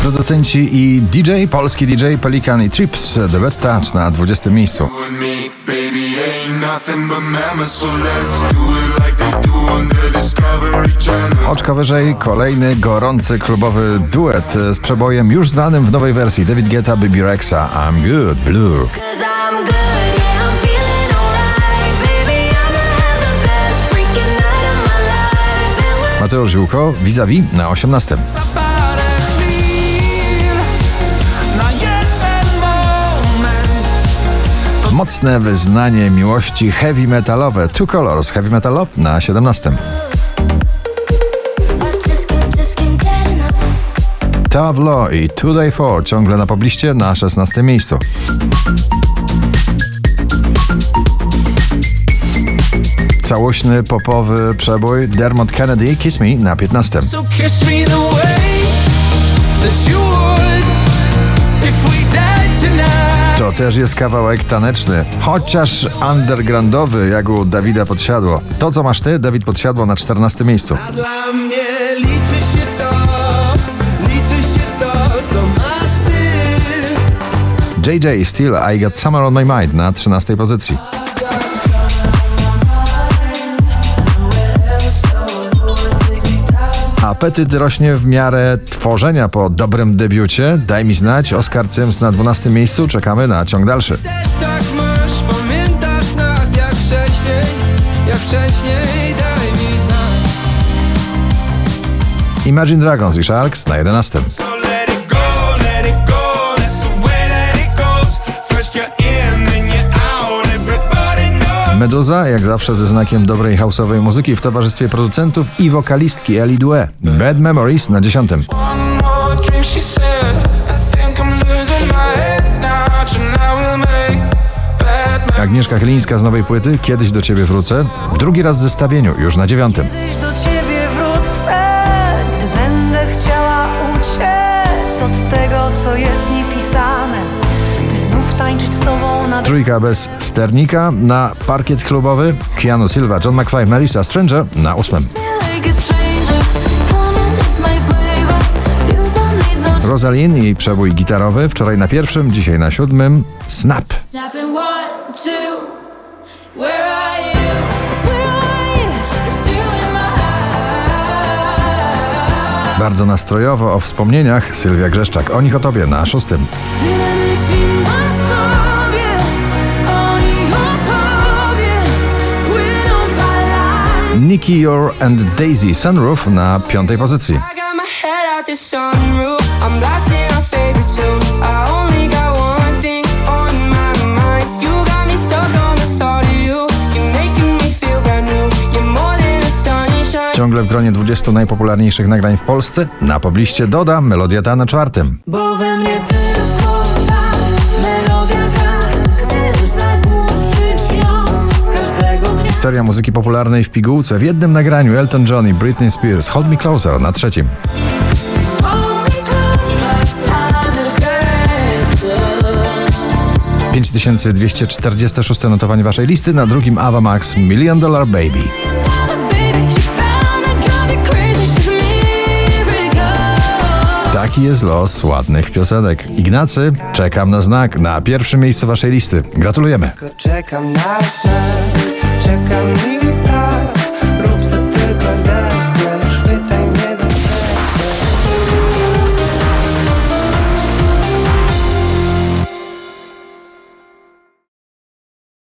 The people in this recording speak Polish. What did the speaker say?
Producenci i DJ, polski DJ Pelikan i Trips, The Red Touch na 20 miejscu. Oczko wyżej kolejny gorący klubowy duet z przebojem już znanym w nowej wersji David Guetta, Baby Rexa, I'm Good, Blue. Mateusz Ziółko, vis-a-vis na 18. Mocne wyznanie miłości heavy metalowe, Two Colors, Heavy Metal Love na 17. I just can't, just can't get enough. Tav Law i Today For ciągle na pobliście na 16 miejscu. Całośny popowy przebój Dermot Kennedy Kiss Me na 15. So kiss me the way that you would if we died tonight. To też jest kawałek taneczny, chociaż undergroundowy, jak u Dawida Podsiadło. To co masz ty, Dawid Podsiadło na 14 miejscu. A dla mnie liczy się to, liczy się to, co masz ty. JJ Still I Got Summer on My Mind na 13 pozycji. Apetyt rośnie w miarę tworzenia po dobrym debiucie. Daj mi znać, Oskar Cyms na 12 miejscu. Czekamy na ciąg dalszy. Też tak masz, pamiętasz nas jak wcześniej, jak wcześniej, daj mi znać. Imagine Dragons i Sharks na 11. Meduza, jak zawsze ze znakiem dobrej houseowej muzyki w towarzystwie producentów i wokalistki Eli Due. Bad Memories na 10. One more drink, she said. I think I'm losing my head now. Tonight we'll make bad memories. Agnieszka Chylińska z nowej płyty Kiedyś do ciebie wrócę. Drugi raz w zestawieniu, już na dziewiątym. Kiedyś do ciebie wrócę, gdy będę chciała uciec od tego, co jest by znów tańczyć z tobą na Trójka bez sternika na parkiet klubowy. Keanu Silva, John McFly, Melissa Stranger na ósmym. No Rosalind i przebój gitarowy. Wczoraj na pierwszym, dzisiaj na siódmym. Snap. Bardzo nastrojowo o wspomnieniach. Sylwia Grzeszczak. O nich o tobie na szóstym. Brand new. You're more than a sunshine. Ciągle w gronie 20 najpopularniejszych nagrań w Polsce. Na pobliście doda melodia ta na czwartym. Bo we mnie tylko Historia muzyki popularnej w pigułce w jednym nagraniu Elton John i Britney Spears Hold Me Closer na trzecim. Dance. 5246 notowanie waszej listy, na drugim Ava Max Million Dollar Baby. Taki jest los ładnych piosenek. Ignacy, czekam na znak na pierwsze miejsce waszej listy. Gratulujemy. Czekam na znak, czekam miło.